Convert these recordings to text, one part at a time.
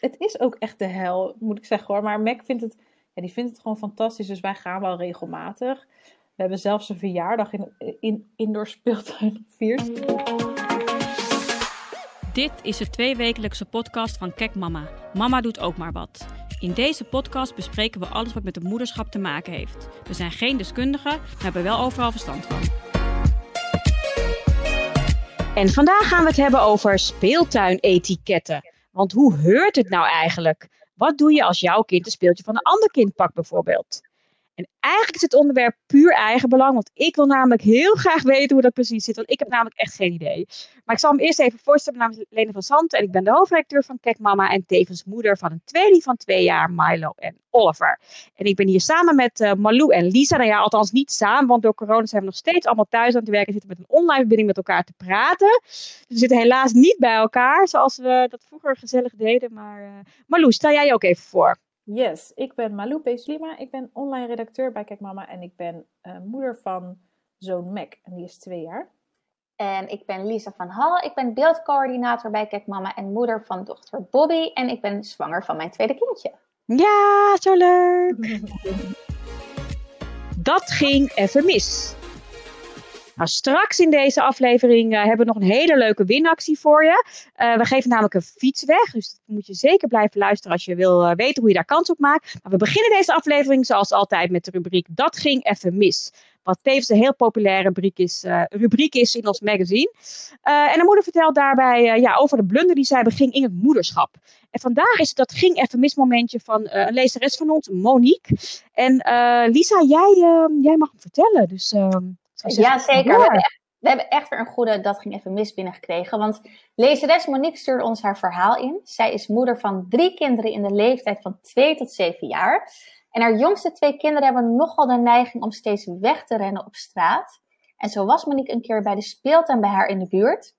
Het is ook echt de hel, moet ik zeggen hoor. Maar Mac vindt het, ja, die vindt het gewoon fantastisch. Dus wij gaan wel regelmatig. We hebben zelfs een verjaardag in, in indoor speeltuin gevierd. Dit is de tweewekelijkse podcast van Kek Mama. Mama doet ook maar wat. In deze podcast bespreken we alles wat met het moederschap te maken heeft. We zijn geen deskundigen, maar hebben wel overal verstand van. En vandaag gaan we het hebben over speeltuinetiketten. Want hoe heurt het nou eigenlijk? Wat doe je als jouw kind een speeltje van een ander kind pakt bijvoorbeeld? En eigenlijk is het onderwerp puur eigenbelang, want ik wil namelijk heel graag weten hoe dat precies zit, want ik heb namelijk echt geen idee. Maar ik zal me eerst even voorstellen, mijn naam is Lene van Zanten en ik ben de hoofdredacteur van Kek Mama en tevens moeder van een tweeling van twee jaar, Milo en Oliver. En ik ben hier samen met uh, Malou en Lisa, nou ja, althans niet samen, want door corona zijn we nog steeds allemaal thuis aan het werken en zitten met een online verbinding met elkaar te praten. Dus we zitten helaas niet bij elkaar, zoals we dat vroeger gezellig deden, maar uh, Malou, stel jij je ook even voor. Yes, ik ben Malou Peeslima. Ik ben online redacteur bij Kijk Mama en ik ben uh, moeder van zoon Mac en die is twee jaar. En ik ben Lisa van Hal. Ik ben beeldcoördinator bij Kijk Mama en moeder van dochter Bobby. En ik ben zwanger van mijn tweede kindje. Ja, zo leuk! Dat ging even mis. Nou, straks in deze aflevering uh, hebben we nog een hele leuke winactie voor je. Uh, we geven namelijk een fiets weg, dus dat moet je zeker blijven luisteren als je wil uh, weten hoe je daar kans op maakt. Maar we beginnen deze aflevering zoals altijd met de rubriek Dat ging even mis. Wat tevens een heel populaire rubriek is, rubriek is in ons magazine. en de moeder vertelt daarbij ja, over de blunder die zij beging in het moederschap. En vandaag is het dat ging even mis momentje van een lezeres van ons, Monique. En Lisa, jij, jij mag hem vertellen. Dus ehm, ja, zeker. We hebben, echt, we hebben echt weer een goede Dat ging even mis binnengekregen. Want lezeres Monique stuurde ons haar verhaal in. Zij is moeder van drie kinderen in de leeftijd van 2 tot 7 jaar. En haar jongste twee kinderen hebben nogal de neiging om steeds weg te rennen op straat. En zo was Monique een keer bij de speeltuin bij haar in de buurt.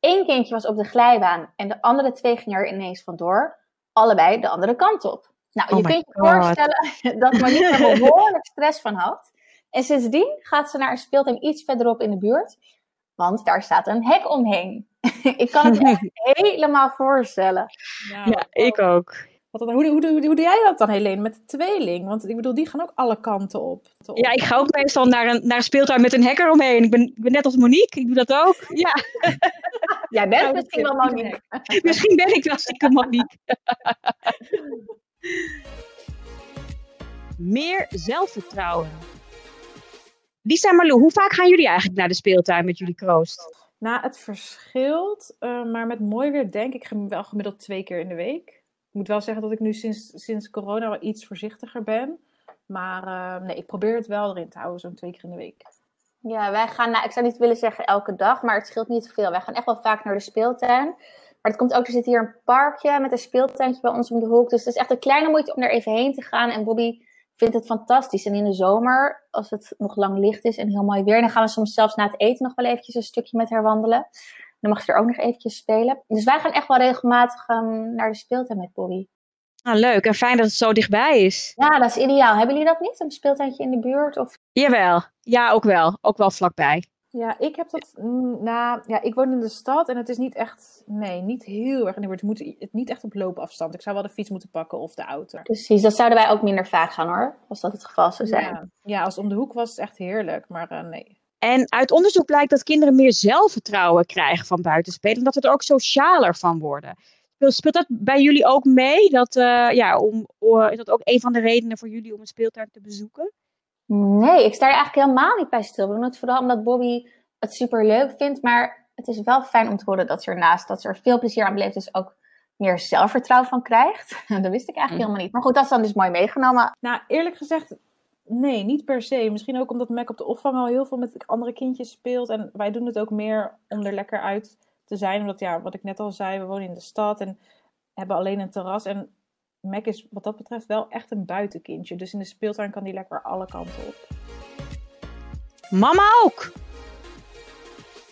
Eén kindje was op de glijbaan en de andere twee gingen er ineens vandoor. Allebei de andere kant op. Nou, Oh je kunt je God. voorstellen dat Monique er behoorlijk stress van had. En sindsdien gaat ze naar een speeltuin iets verderop in de buurt. Want daar staat een hek omheen. ik kan het me echt helemaal voorstellen. Nou, Ja, ik ook. Wat hoe, hoe, hoe, hoe doe jij dat dan, Helene, met de tweeling? Want ik bedoel, die gaan ook alle kanten op. Ja, ik ga ook meestal naar een, naar een speeltuin met een hekker omheen. Ik ben, ik ben net als Monique, ik doe dat ook. Ja, Jij bent Nou, misschien wel Monique. misschien ben ik wel stiekem Monique. Meer zelfvertrouwen. Lisa en Marlou, hoe vaak gaan jullie eigenlijk naar de speeltuin met jullie kroost? Nou, het verschilt, eh, maar met mooi weer denk ik wel gemiddeld twee keer in de week. Ik moet wel zeggen dat ik nu sinds, sinds corona wel iets voorzichtiger ben. Maar eh, nee, ik probeer het wel erin te houden, zo'n twee keer in de week. Ja, wij gaan, nou, ik zou niet willen zeggen elke dag, maar het scheelt niet veel. Wij gaan echt wel vaak naar de speeltuin. Maar het komt ook, er zit hier een parkje met een speeltuintje bij ons om de hoek. Dus het is echt een kleine moeite om er even heen te gaan. En Bobby vindt het fantastisch. En in de zomer, als het nog lang licht is en heel mooi weer, dan gaan we soms zelfs na het eten nog wel eventjes een stukje met haar wandelen. Dan mag ze er ook nog eventjes spelen. Dus wij gaan echt wel regelmatig ehm, naar de speeltuin met Bobby. Nou, leuk en fijn dat het zo dichtbij is. Ja, dat is ideaal. Hebben jullie dat niet? Een speeltuintje in de buurt? Of... Jawel, ja, ook wel. Ook wel vlakbij. Ja, ik heb dat. Nou, ja, ik woon in de stad en het is niet echt. Nee, niet heel erg. Het moet het niet echt op loopafstand. Ik zou wel de fiets moeten pakken of de auto. Precies, dat zouden wij ook minder vaak gaan hoor. Als dat het geval zou zijn. Ja, ja, als het om de hoek was, het echt heerlijk. Maar eh, nee. En uit onderzoek blijkt dat kinderen meer zelfvertrouwen krijgen van buitenspelen. En dat ze er ook socialer van worden. Speelt- dat bij jullie ook mee? Dat, eh, ja, om, is dat ook een van de redenen voor jullie om een speeltuin te bezoeken? Nee, ik sta er eigenlijk helemaal niet bij stil. We doen het vooral omdat Bobby het super leuk vindt. Maar het is wel fijn om te horen dat ze ernaast dat ze er veel plezier aan beleeft. Dus ook meer zelfvertrouwen van krijgt. dat wist ik eigenlijk Mhm. helemaal niet. Maar goed, dat is dan dus mooi meegenomen. Nou, eerlijk gezegd, nee, niet per se. Misschien ook omdat Mac op de opvang al heel veel met andere kindjes speelt. En wij doen het ook meer om er lekker uit te zijn. Omdat, ja, wat ik net al zei, we wonen in de stad en hebben alleen een terras. En Mac is wat dat betreft wel echt een buitenkindje. Dus in de speeltuin kan die lekker alle kanten op. Mama ook!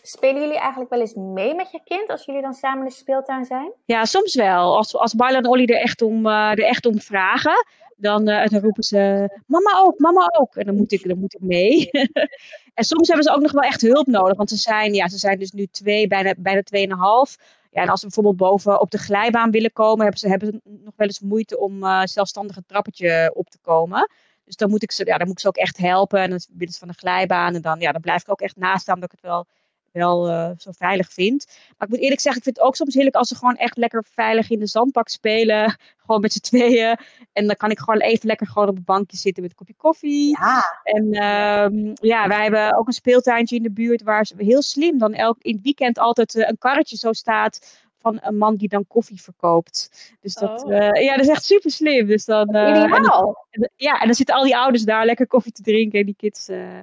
Spelen jullie eigenlijk wel eens mee met je kind als jullie dan samen in de speeltuin zijn? Ja, soms wel. Als, als Marla en Olly er echt om, eh, er echt om vragen, dan, eh, dan roepen ze: Mama ook, mama ook. En dan moet ik, dan moet ik mee. en soms hebben ze ook nog wel echt hulp nodig. Want ze zijn, ja, ze zijn dus nu twee, bijna, bijna tweeënhalf. Ja, en als ze bijvoorbeeld boven op de glijbaan willen komen, hebben ze, hebben ze nog wel eens moeite om uh, zelfstandig een trappetje op te komen. Dus dan moet ik ze, ja, dan moet ik ze ook echt helpen. En dan willen ze van de glijbaan. En dan, ja, dan blijf ik ook echt naast staan, omdat ik het wel wel uh, zo veilig vind. Maar ik moet eerlijk zeggen, ik vind het ook soms heerlijk als ze gewoon echt lekker veilig in de zandbak spelen. Gewoon met z'n tweeën. En dan kan ik gewoon even lekker gewoon op een bankje zitten met een kopje koffie. Ja. En uh, ja, wij hebben ook een speeltuintje in de buurt waar ze heel slim dan elk, in het weekend altijd uh, een karretje zo staat van een man die dan koffie verkoopt. Dus dat, Oh. uh, ja, dat is echt super slim. Dus dan, uh, Ideaal. en ja, en dan zitten al die ouders daar lekker koffie te drinken en die kids. uh,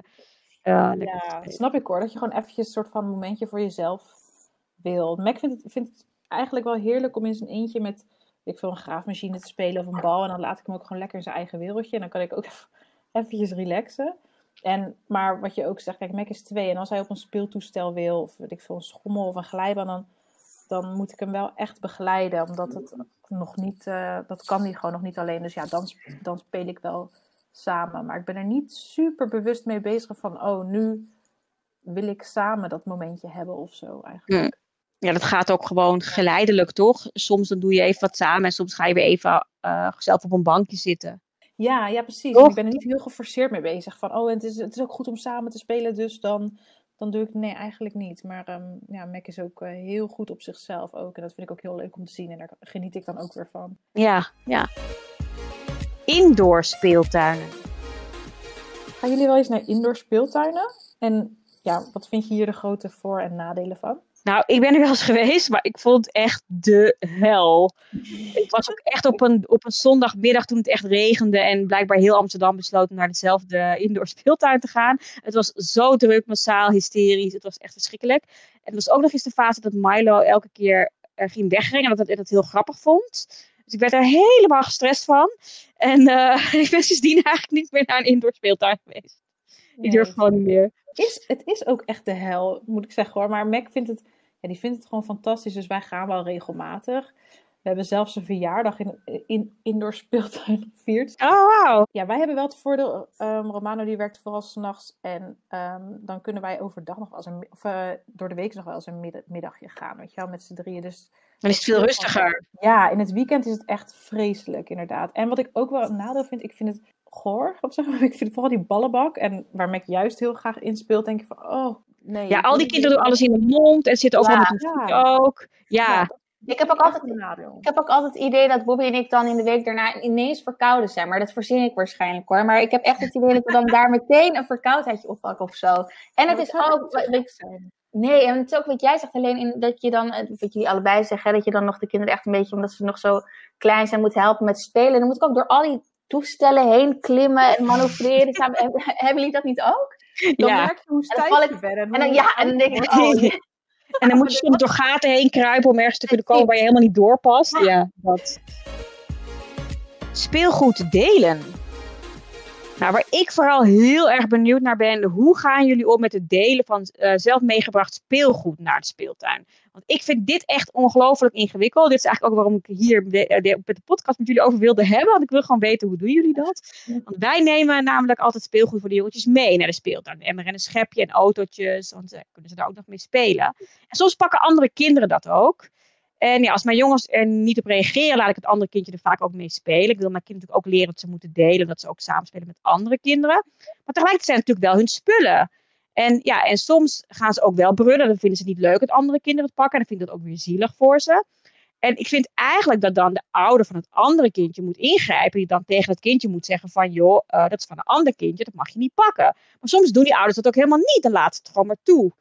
uh, Ja, spelen. snap ik hoor. Dat je gewoon eventjes een soort van momentje voor jezelf wil. Mac vindt het, vindt het eigenlijk wel heerlijk om in zijn eentje met ik veel, een graafmachine te spelen of een bal. En dan laat ik hem ook gewoon lekker in zijn eigen wereldje. En dan kan ik ook even, eventjes relaxen. En, maar wat je ook zegt, kijk, Mac is twee. En als hij op een speeltoestel wil, of weet ik veel, een schommel of een glijbaan, dan, dan moet ik hem wel echt begeleiden. Omdat het nog niet, eh, dat kan hij gewoon nog niet alleen. Dus ja, dan, dan speel ik wel samen. Maar ik ben er niet super bewust mee bezig van, oh, nu wil ik samen dat momentje hebben of zo eigenlijk. Ja, dat gaat ook gewoon geleidelijk, toch? Soms dan doe je even wat samen en soms ga je weer even uh, zelf op een bankje zitten. Ja, ja, precies. En ik ben er niet heel geforceerd mee bezig. Van, oh, het is, het is ook goed om samen te spelen, dus dan, dan doe ik... Nee, eigenlijk niet. Maar ehm, ja, Mac is ook eh, heel goed op zichzelf ook. En dat vind ik ook heel leuk om te zien. En daar geniet ik dan ook weer van. Ja, ja. Indoor speeltuinen. Gaan jullie wel eens naar indoor speeltuinen? En ja, wat vind je hier de grote voor- en nadelen van? Nou, ik ben er wel eens geweest, maar ik vond het echt de hel. Ik was ook echt op een, op een zondagmiddag toen het echt regende en blijkbaar heel Amsterdam besloot naar dezelfde indoor speeltuin te gaan. Het was zo druk, massaal, hysterisch. Het was echt verschrikkelijk. En het was ook nog eens de fase dat Milo elke keer er ging wegrennen en dat ik dat heel grappig vond. Dus ik werd er helemaal gestrest van. En uh, ik ben sindsdien eigenlijk niet meer naar een indoor speeltuin geweest. Ik durf gewoon niet meer. Het is, het is ook echt de hel, moet ik zeggen hoor. Maar Mac vindt het, ja, die vindt het gewoon fantastisch. Dus wij gaan wel regelmatig. We hebben zelfs een verjaardag in, in indoor speeltuin gevierd. Oh, wow. Ja, wij hebben wel het voordeel. Um, Romano die werkt vooral s'nachts. En um, dan kunnen wij overdag nog wel eens een, of uh, door de week nog wel eens een middag, middagje gaan. Weet je wel, met z'n drieën. Dus dan is het veel rustiger. Ja, in het weekend is het echt vreselijk, inderdaad. En wat ik ook wel een nadeel vind, ik vind het goor, op zeg maar. Ik vind vooral die ballenbak. En waar Mac juist heel graag in speelt, denk ik van, oh, nee. Ja, al die kinderen doen alles in de mond en zitten overal ja, met hun ja. ook. Ja. ja ik heb ook, altijd, ik heb ook altijd het idee dat Bobby en ik dan in de week daarna ineens verkouden zijn. Maar dat verzin ik waarschijnlijk hoor. Maar ik heb echt het idee dat we dan daar meteen een verkoudheidje oppakken of zo. En het is ook... Nee, en het is ook wat jij zegt, alleen in, dat je dan, wat jullie allebei zeggen, dat je dan nog de kinderen echt een beetje, omdat ze nog zo klein zijn, moet helpen met spelen. Dan moet ik ook door al die toestellen heen klimmen en manoeuvreren. Hebben jullie dat niet ook? Dan ja. merk je hoe stijf. En dan, ja, en dan denk ik, oh. En dan moet je soms door gaten heen kruipen om ergens te kunnen komen waar je helemaal niet doorpast. Ja, dat. Speelgoed delen. Nou, waar ik vooral heel erg benieuwd naar ben, hoe gaan jullie om met het delen van uh, zelf meegebracht speelgoed naar de speeltuin? Want ik vind dit echt ongelooflijk ingewikkeld. Dit is eigenlijk ook waarom ik hier de, met de podcast met jullie over wilde hebben. Want ik wil gewoon weten, hoe doen jullie dat? Want wij nemen namelijk altijd speelgoed voor de jongetjes mee naar de speeltuin. En en een schepje en autootjes, want dan kunnen ze daar ook nog mee spelen. En soms pakken andere kinderen dat ook. En ja, als mijn jongens er niet op reageren, laat ik het andere kindje er vaak ook mee spelen. Ik wil mijn kind natuurlijk ook leren dat ze moeten delen, dat ze ook samenspelen met andere kinderen. Maar tegelijkertijd zijn het natuurlijk wel hun spullen. En ja, en soms gaan ze ook wel brullen. Dan vinden ze het niet leuk dat andere kinderen het pakken. En dan vind ik dat ook weer zielig voor ze. En ik vind eigenlijk dat dan de ouder van het andere kindje moet ingrijpen. Die dan tegen het kindje moet zeggen van, joh, uh, dat is van een ander kindje, dat mag je niet pakken. Maar soms doen die ouders dat ook helemaal niet. Dan laten ze het gewoon maar toe.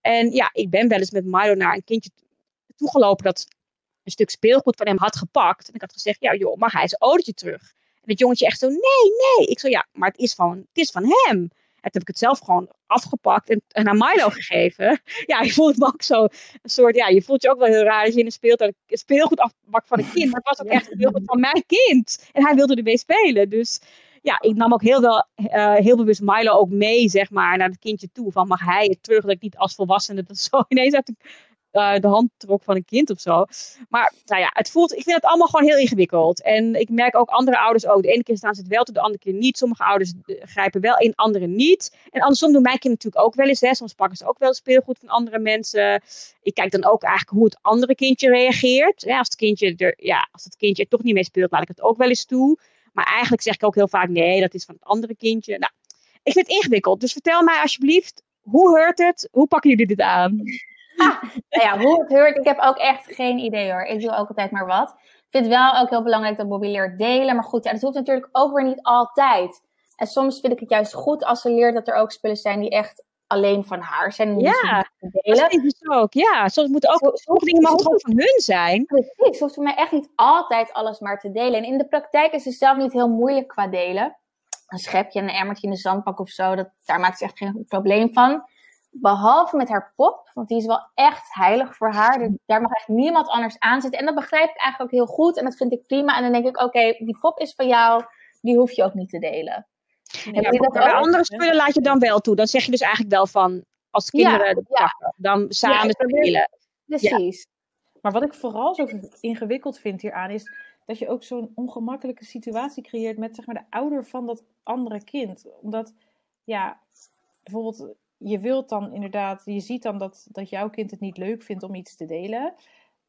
En ja, ik ben wel eens met Milo naar een kindje toegelopen dat een stuk speelgoed van hem had gepakt. En ik had gezegd, ja joh, mag hij zijn autootje terug? En het jongetje echt zo, nee, nee. Ik zo, ja, maar het is van, het is van hem. En heb ik het zelf gewoon afgepakt en, en aan Milo gegeven. Ja, je voelt me ook zo een soort, ja, je voelt je ook wel heel raar als je in een speeltuin speelgoed afpakt van een kind. Maar het was ook echt speelgoed van mijn kind. En hij wilde ermee spelen. Dus ja, ik nam ook heel, wel, uh, heel bewust Milo ook mee, zeg maar, naar het kindje toe. Van mag hij het terug? Dat ik niet als volwassene dat zo ineens uit uh, de hand trok van een kind of zo. Maar nou ja, het voelt, ik vind het allemaal gewoon heel ingewikkeld. En ik merk ook andere ouders ook. De ene keer staan ze het wel toe, de andere keer niet. Sommige ouders grijpen wel in, andere niet. En andersom doen mijn kinderen natuurlijk ook wel eens. Hè. Soms pakken ze ook wel speelgoed van andere mensen. Ik kijk dan ook eigenlijk hoe het andere kindje reageert. Ja, als, het kindje er, ja, als het kindje er toch niet mee speelt, laat ik het ook wel eens toe. Maar eigenlijk zeg ik ook heel vaak, nee, dat is van het andere kindje. Nou, ik vind het ingewikkeld. Dus vertel mij alsjeblieft, hoe heurt het? Hoe pakken jullie dit aan? Ah, nou ja, hoe het heurt, ik heb ook echt geen idee hoor. Ik doe ook altijd maar wat. Ik vind het wel ook heel belangrijk dat Bobby leert delen. Maar goed, ja, dat hoeft natuurlijk ook weer niet altijd. En soms vind ik het juist goed als ze leert dat er ook spullen zijn die echt alleen van haar zijn. En ja, delen. dat vind ik ook. Ja, soms moeten ook sommige dingen mogen gewoon van hun zijn. Precies, ze hoeft voor mij echt niet altijd alles maar te delen. En in de praktijk is het zelf niet heel moeilijk qua delen. Een schepje en een emmertje in de zandbak of zo, dat, daar maakt ze echt geen probleem van. Behalve met haar pop, want die is wel echt heilig voor haar. Dus daar mag echt niemand anders aan zitten. En dat begrijp ik eigenlijk ook heel goed. En dat vind ik prima. En dan denk ik, oké, die pop is van jou. Die hoef je ook niet te delen. Nee, ja, dat andere spullen laat je dan wel toe. Dan zeg je dus eigenlijk wel van, als kinderen ja, pakken, dan samen spelen. Precies. Maar wat ik vooral zo ingewikkeld vind hieraan is dat je ook zo'n ongemakkelijke situatie creëert met zeg maar, de ouder van dat andere kind. Omdat, ja, bijvoorbeeld je wilt dan inderdaad, je ziet dan dat, dat jouw kind het niet leuk vindt om iets te delen.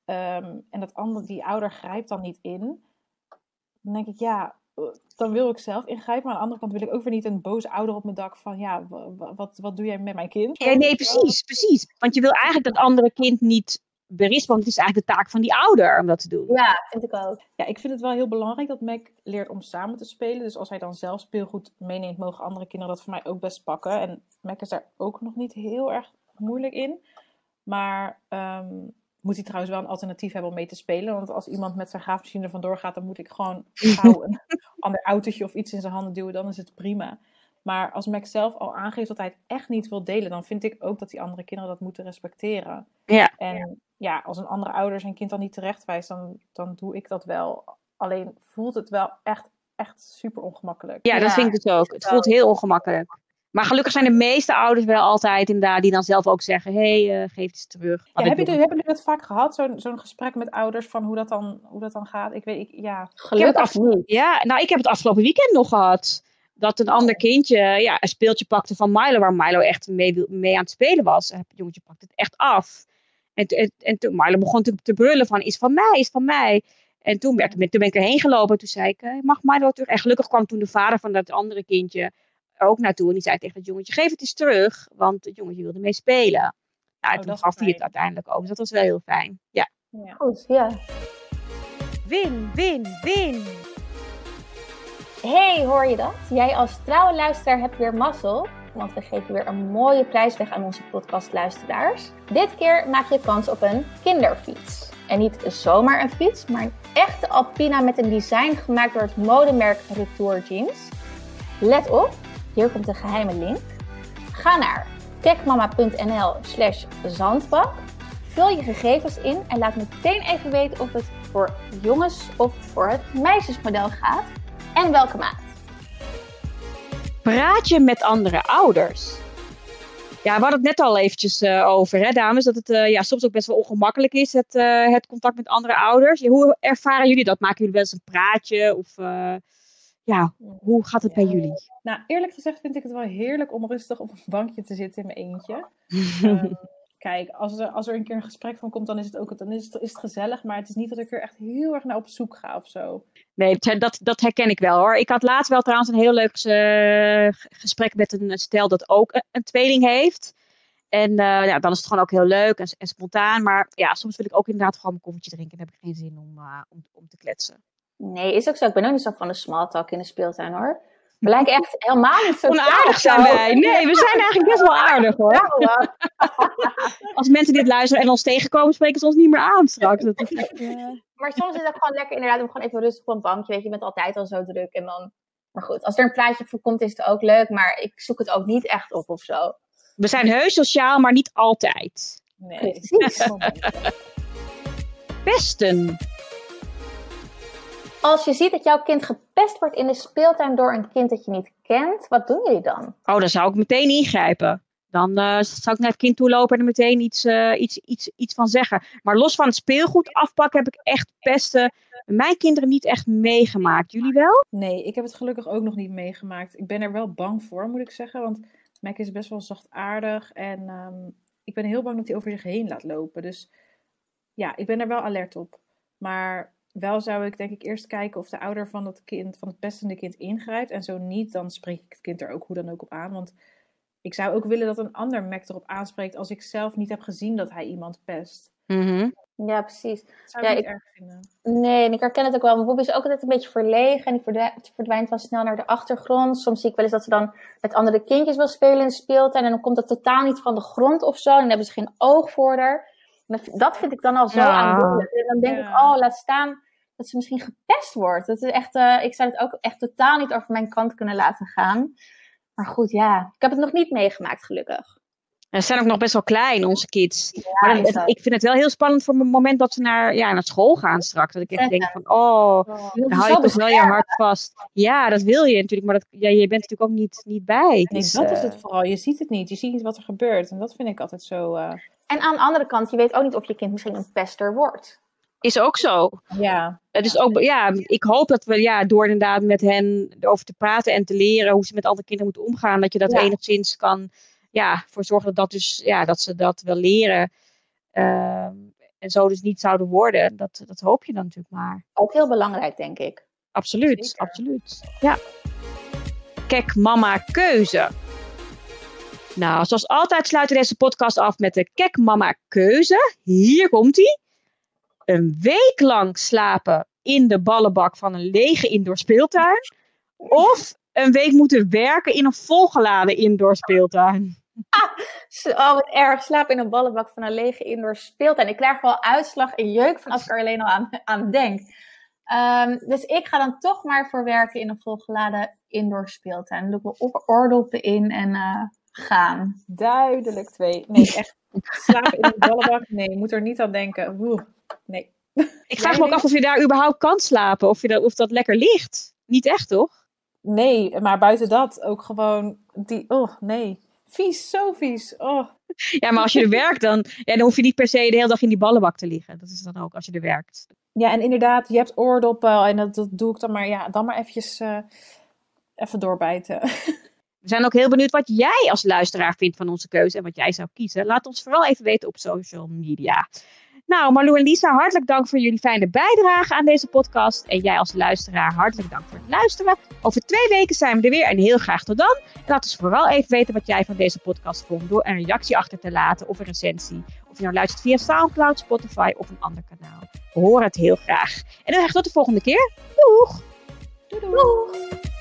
Ehm, en dat andere, die ouder grijpt dan niet in. Dan denk ik, ja, eh, dan wil ik zelf ingrijpen. Maar aan de andere kant wil ik ook weer niet een boze ouder op mijn dak van, ja, wat, wat doe jij met mijn kind? Nee, nee, precies, precies. Want je wil eigenlijk dat andere kind niet berispt, want het is eigenlijk de taak van die ouder om dat te doen. Ja, vind ik ook. Ja, ik vind het wel heel belangrijk dat Mac leert om samen te spelen. Dus als hij dan zelf speelgoed meeneemt, mogen andere kinderen dat voor mij ook best pakken. En Mac is daar ook nog niet heel erg moeilijk in. Maar ehm, moet hij trouwens wel een alternatief hebben om mee te spelen. Want als iemand met zijn graafmachine er vandoor gaat, dan moet ik gewoon gauw een ander autootje of iets in zijn handen duwen. Dan is het prima. Maar als Mac zelf al aangeeft dat hij het echt niet wil delen, dan vind ik ook dat die andere kinderen dat moeten respecteren. Ja. En ja, als een andere ouder zijn kind dan niet terecht wijst, dan, dan doe ik dat wel. Alleen voelt het wel echt, echt super ongemakkelijk. Ja, dat vind ik dus ook. Het voelt heel ongemakkelijk. Maar gelukkig zijn de meeste ouders wel altijd inderdaad die dan zelf ook zeggen: hé, hey, uh, geef het eens terug. Ja, heb je, hebben jullie dat vaak gehad, zo'n zo'n gesprek met ouders van hoe dat dan, hoe dat dan gaat? Ik weet, ik, ja. Gelukkig niet. Ja, nou, ik heb het afgelopen weekend nog gehad. Dat een ander kindje ja, een speeltje pakte van Milo, waar Milo echt mee, mee aan het spelen was. Het jongetje pakte het echt af. En, en, en toen begon te, te brullen van, is van mij, is van mij. En toen, werd, toen ben ik erheen gelopen. Toen zei ik, eh, mag Milo terug? En gelukkig kwam toen de vader van dat andere kindje er ook naartoe. En die zei tegen het jongetje, geef het eens terug. Want het jongetje wilde mee spelen. Nou, oh, toen gaf hij het uiteindelijk ook. Dus dat was wel heel fijn. Ja. ja. Goed, ja. Win, win, win. Hey, hoor je dat? Jij als trouwe luisteraar hebt weer mazzel want we geven weer een mooie prijs weg aan onze podcastluisteraars. Dit keer maak je kans op een kinderfiets. En niet zomaar een fiets, maar een echte Alpina met een design gemaakt door het modemerk Retour Jeans. Let op, hier komt een geheime link. Ga naar techmama.nl slash zandbak. Vul je gegevens in en laat meteen even weten of het voor jongens of voor het meisjesmodel gaat en welke maat. Praat je met andere ouders? Ja, we hadden het net al eventjes uh, over, hè, dames, dat het uh, ja, soms ook best wel ongemakkelijk is, het, uh, het contact met andere ouders. Hoe ervaren jullie dat? Maken jullie wel eens een praatje? Of ja, hoe gaat het bij jullie? Nou, eerlijk gezegd vind ik het wel heerlijk om rustig op een bankje te zitten in mijn eentje. kijk, als er, als er een keer een gesprek van komt, dan is het ook dan is het, is het gezellig. Maar het is niet dat ik er echt heel erg naar op zoek ga of zo. Nee, dat, dat herken ik wel hoor. Ik had laatst wel trouwens een heel leuk uh, gesprek met een stel dat ook een, een tweeling heeft. En uh, ja, dan is het gewoon ook heel leuk en, en, spontaan. Maar ja, soms wil ik ook inderdaad gewoon mijn koffietje drinken. En heb ik geen zin om, uh, om, om te kletsen. Nee, is ook zo. Ik ben ook niet zo van de small talk in de speeltuin hoor. We lijken echt helemaal niet zo onaardig zijn wij. Nee, we zijn eigenlijk best wel aardig hoor. Als mensen dit luisteren en ons tegenkomen, spreken ze ons niet meer aan straks. Dat is echt, Maar soms is het gewoon lekker inderdaad om gewoon even rustig op een bankje. Weet je, je bent altijd al zo druk. En dan... Maar goed, als er een plaatje voor komt, is het ook leuk. Maar ik zoek het ook niet echt op of zo. We zijn heus sociaal, maar niet altijd. Nee, precies. Pesten. Als je ziet dat jouw kind gepest wordt in de speeltuin door een kind dat je niet kent, wat doen jullie dan? Oh, dan zou ik meteen ingrijpen. dan uh, zou ik naar het kind toe lopen en er meteen iets, uh, iets, iets, iets van zeggen. Maar los van het speelgoed afpakken heb ik echt pesten mijn kinderen niet echt meegemaakt. Jullie wel? Nee, ik heb het gelukkig ook nog niet meegemaakt. Ik ben er wel bang voor, moet ik zeggen. Want Mac is best wel zachtaardig en um, ik ben heel bang dat hij over zich heen laat lopen. Dus ja, ik ben er wel alert op. Maar wel zou ik denk ik eerst kijken of de ouder van, dat kind, van het pestende kind ingrijpt. En zo niet, dan spreek ik het kind er ook hoe dan ook op aan. Want ik zou ook willen dat een ander Mac erop aanspreekt als ik zelf niet heb gezien dat hij iemand pest. Mm Ja, precies. zou ja, ik niet ik- erg vinden. Nee, en ik herken het ook wel. Mijn Bobby is ook altijd een beetje verlegen en die verdwij- verdwijnt wel snel naar de achtergrond. Soms zie ik wel eens dat ze dan met andere kindjes wil spelen in de speeltuin en dan komt het totaal niet van de grond of zo. En dan hebben ze geen oog voor haar. Dat- vind ik dan al zo Ja. aandoenlijk. En dan denk Ja. ik, oh, laat staan dat ze misschien gepest wordt. Dat is echt, eh, ik zou het ook echt totaal niet over mijn kant kunnen laten gaan. Maar goed, ja, ik heb het nog niet meegemaakt, gelukkig. En ze zijn ook nog best wel klein, onze kids. maar het- ik vind het wel heel spannend voor het moment dat ze naar, ja, naar school gaan straks. Dat ik echt denk van, oh, dan hou zo je toch wel je hart vast. Ja, dat wil je natuurlijk, maar dat, ja, je bent natuurlijk ook niet, niet bij. Nee, Dus, dat is eh, het vooral. Je ziet het niet. Je ziet niet wat er gebeurt. En dat vind ik altijd zo. eh, En aan de andere kant, je weet ook niet of je kind misschien een pester wordt. is ook zo. ja. Het is ook, ja, ik hoop dat we ja, door inderdaad met hen erover te praten en te leren hoe ze met andere kinderen moeten omgaan, dat je dat Ja. enigszins kan ja, voor zorgen dat, dat, dus, ja, dat ze dat wel leren. Ehm, en zo dus niet zouden worden. Dat, dat hoop je dan natuurlijk maar. Ook heel belangrijk, denk ik. Absoluut, Zeker. absoluut. Ja. Kijk, mama keuze. Nou, zoals altijd sluiten we deze podcast af met de Kek Mama keuze. Hier komt ie. Een week lang slapen in de ballenbak van een lege indoor speeltuin. Of een week moeten werken in een volgeladen indoor speeltuin. Oh, wat erg. Slaap in een ballenbak van een lege indoor speeltuin. Ik krijg wel uitslag en jeuk van als ik er alleen al aan, aan denk. Ehm, dus ik ga dan toch maar voor werken in een volgeladen indoor speeltuin. Dan doe ik mijn oor- oordoppen in en eh, gaan. Duidelijk twee. Nee, echt. Slapen in een ballenbak? Nee, moet er niet aan denken. Oeh, nee. Ik vraag me ook af of je daar überhaupt kan slapen. Of, je dat, of dat lekker ligt. Niet echt, toch? Nee, maar buiten dat ook gewoon die. Oh, nee. Vies, zo vies. Oh. Ja, maar als je er werkt, dan, ja, dan hoef je niet per se de hele dag in die ballenbak te liggen. Dat is dan ook als je er werkt. Ja, en inderdaad, je hebt oordoppen en dat, dat doe ik dan maar. Ja, dan maar eventjes eh, even doorbijten. We zijn ook heel benieuwd wat jij als luisteraar vindt van onze keuze en wat jij zou kiezen. Laat ons vooral even weten op social media. Nou, Marlou en Lisa, hartelijk dank voor jullie fijne bijdrage aan deze podcast. En jij als luisteraar, hartelijk dank voor het luisteren. Over twee weken zijn we er weer en heel graag tot dan. En laat ons vooral even weten wat jij van deze podcast vond door een reactie achter te laten of een recensie. Of je nou luistert via Soundcloud, Spotify of een ander kanaal. We horen het heel graag. En dan graag tot de volgende keer. Doeg! Doei doei. Doeg!